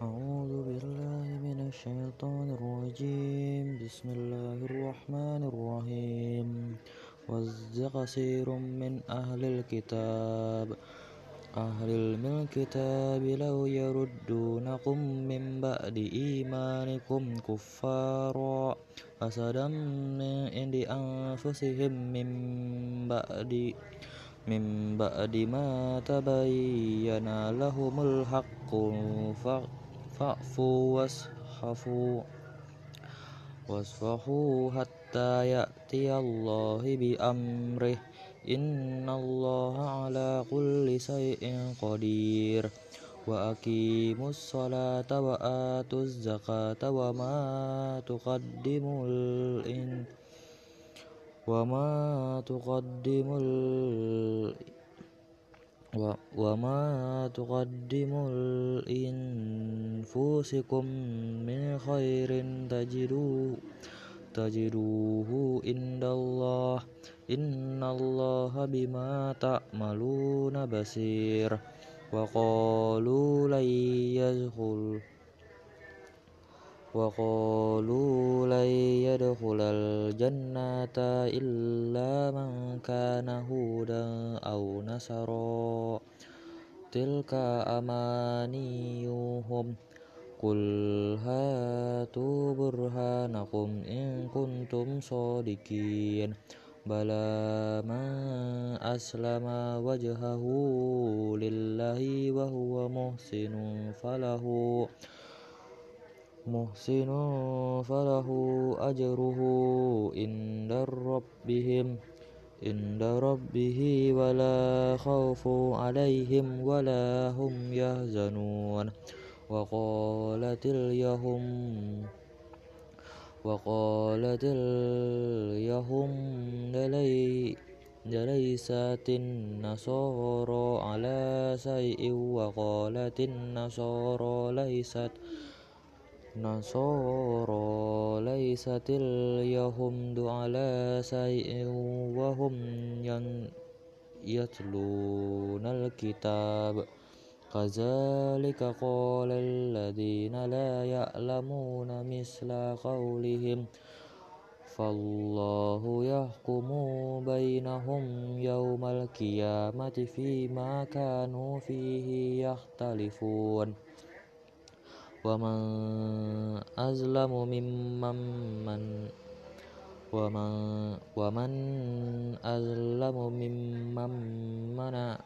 أعوذ بالله من الشيطان الرجيم. بسم الله الرحمن الرحيم. كثير من أهل الكتاب. أهل الكتاب لو يردونكم من بعد إيمانكم كفارا. حسدا من عند أنفسهم من بعد من بعد ما تبين لهم الحق فاعفوا واصفحوا حتى يأتي الله بأمره. إن الله على كل شيء قدير. وأقيموا الصلاة وآتوا الزكاة وما تقدموا وما تقدموا وما تقدموا لأنفسكم من خير تجدوه تجدوه عند الله إن الله بما تعملون بصير. وقالوا لن يدخل وقالوا لن يدخل الجنة إلا من كان هودا أو نصرا. تلك أمانيهم. قل هاتوا برهانكم إن كنتم صادقين. بلى من أسلم وجهه لله وهو محسن فله. محسن فله أجره عند ربهم عند ربه ولا خوف عليهم ولا هم يحزنون. وقالت اليهود وقالت اليهود ليست النصارى على شيء؟ وقالت النصارى ليست نصارى ليست اليهود على شيء وهم يتلون الكتاب. كذلك قال الذين لا يعلمون مثل قولهم فالله يحكم بينهم يوم القيامة فيما كانوا فيه يختلفون. ومن أظلم ممن من ومن ومن أظلم ممن منع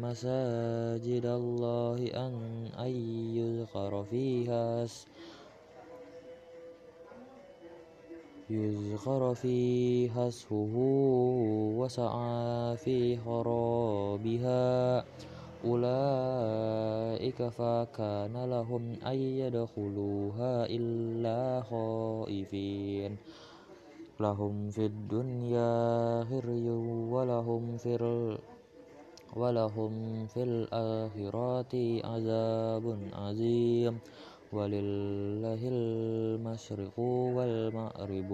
مساجد الله أن أن يذكر فيها يذكر فيها اسمه وسعى في خرابها أولئك فكان لهم أن يدخلوها إلا خائفين. لهم في الدنيا خزي ولهم في ولهم في الآخرة عذاب عظيم. ولله المشرق والمغرب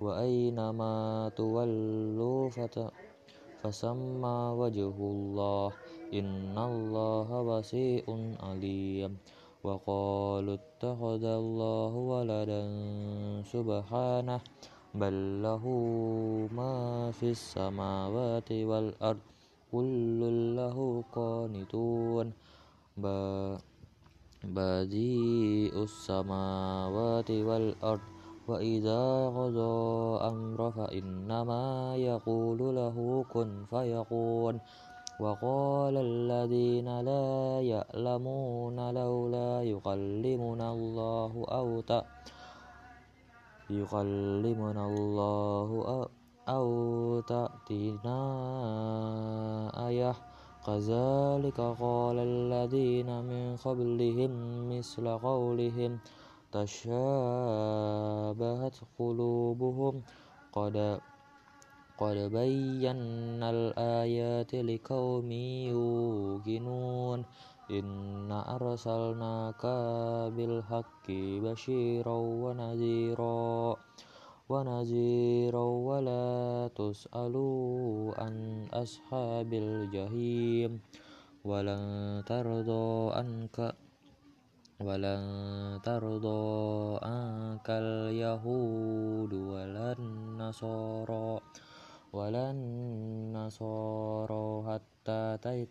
وأينما تولوا فسمى وجه الله إن الله واسع عليم وقالوا اتخذ الله ولدا سبحانه بل له ما في السماوات والأرض كل له قانتون بديء السماوات والأرض وإذا قضى أمرا فإنما يقول له كن فيكون وقال الذين لا يعلمون لولا يكلمنا الله أو يكلمنا الله أو تأتينا آية كذلك قال الذين من قبلهم مثل قولهم تشابهت قلوبهم. قد قد بينا الآيات لقوم يوقنون. إنا أرسلناك بالحق بشيرا ونذيرا. ونذيرا ولا تسألوا عن أصحاب الجحيم. ولن ترضى عنك ولن ترضى عنك اليهود ولا النصارى ولا النصارى حتى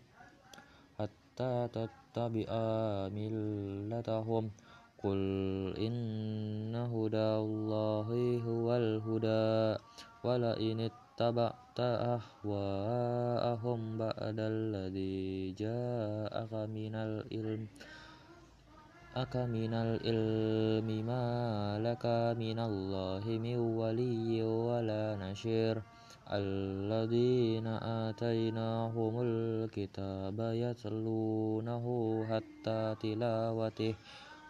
حتى تتبع ملتهم. قل إن هدى الله هو الهدى ولئن اتبعت أهواءهم بعد الذي جاءك من العلم. أك من العلم ما لك من الله من ولي ولا نشير الذين آتيناهم الكتاب يتلونه حتى تلاوته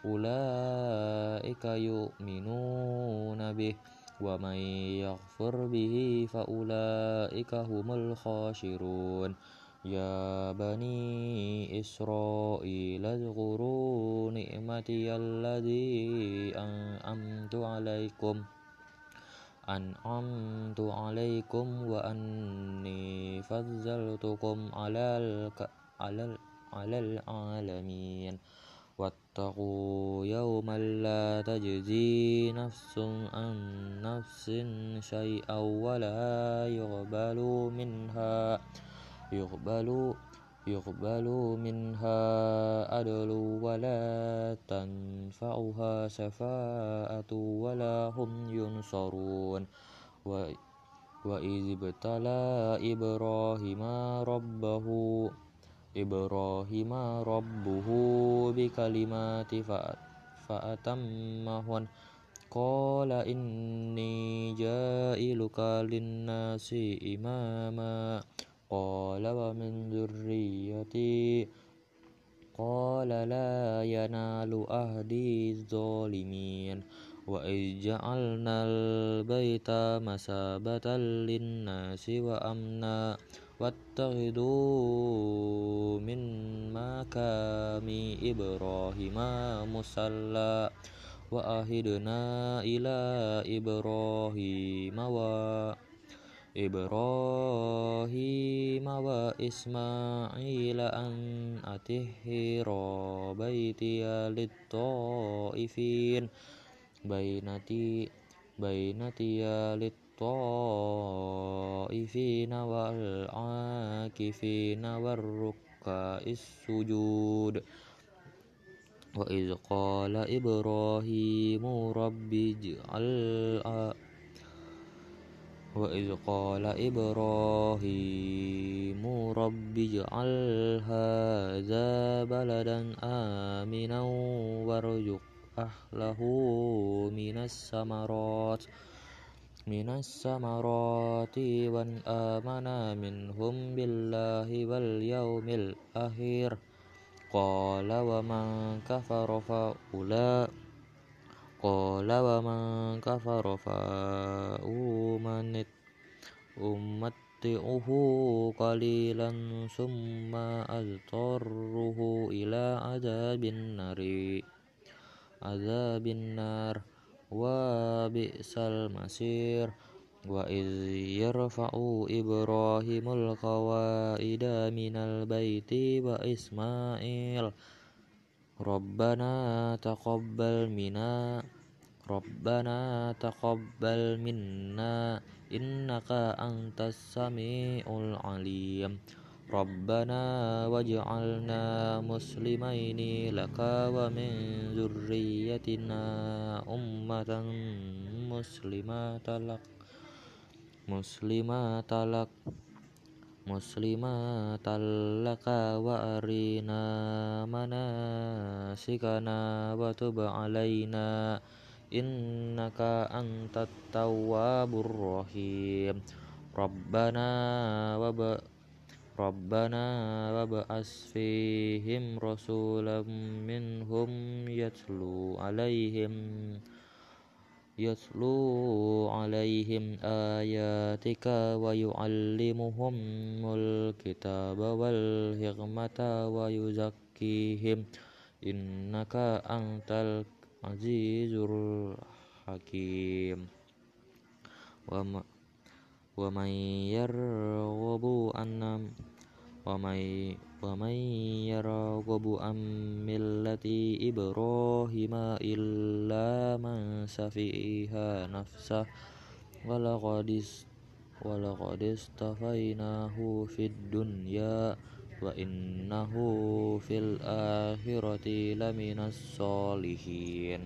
أولئك يؤمنون به ومن يغفر به فأولئك هم الخاسرون يا بني إسرائيل اذكروا نعمتي الذي أنعمت عليكم أنعمت عليكم وأني فضلتكم على على العالمين. واتقوا يوما لا تجزي نفس عن نفس شيئا ولا يقبل منها. يقبل يقبل منها عدل ولا تنفعها شفاعة ولا هم ينصرون. وإذ ابتلى إبراهيم ربه إبراهيم ربه بكلمات فأتمهن قال إني جائلك للناس إماما. قال ومن ذريتي؟ قال لا ينال أهدي الظالمين. وإذ جعلنا البيت مثابة للناس وأمنا. واتخذوا من مقام إبراهيم مصلى. وأهدنا إلى إبراهيم وإبراهيم إبراهيم وإسماعيل أن أطهرا بيتي للطائفين بينتي بينتي للطائفين والعاكفين والركع السجود وإذ قال إبراهيم رب اجعل وإذ قال إبراهيم رب اجعل هذا بلدا آمنا وارزق أهله من الثمرات من الثمرات ومن آمن منهم بالله واليوم الآخر. قال ومن كفر فأولئك قال ومن كفر فأمتعه قليلا ثم أضطره إلى عذاب النار. عذاب النار. وبئس المصير. وإذ يرفع إبراهيم القواعد من البيت وإسماعيل ربنا تقبل منا ربنا تقبل منا إنك أنت السميع العليم. ربنا واجعلنا مسلمين لك ومن ذريتنا أمة مسلمة لك. مسلمة لك. مسلمات لك وأرنا مناسكنا وتب علينا. إنك أنت التواب الرحيم. ربنا وب ربنا وابعث فيهم رسولا منهم يتلو عليهم يتلو عليهم آياتك ويعلمهم الكتاب والحكمة ويزكيهم. إنك أنت العزيز الحكيم ومن يرغب عن ومن ومن يرغب عن ملة إبراهيم إلا من سفيها نفسه ولقد ولقد اصطفيناه في الدنيا وإنه في الآخرة لمن الصالحين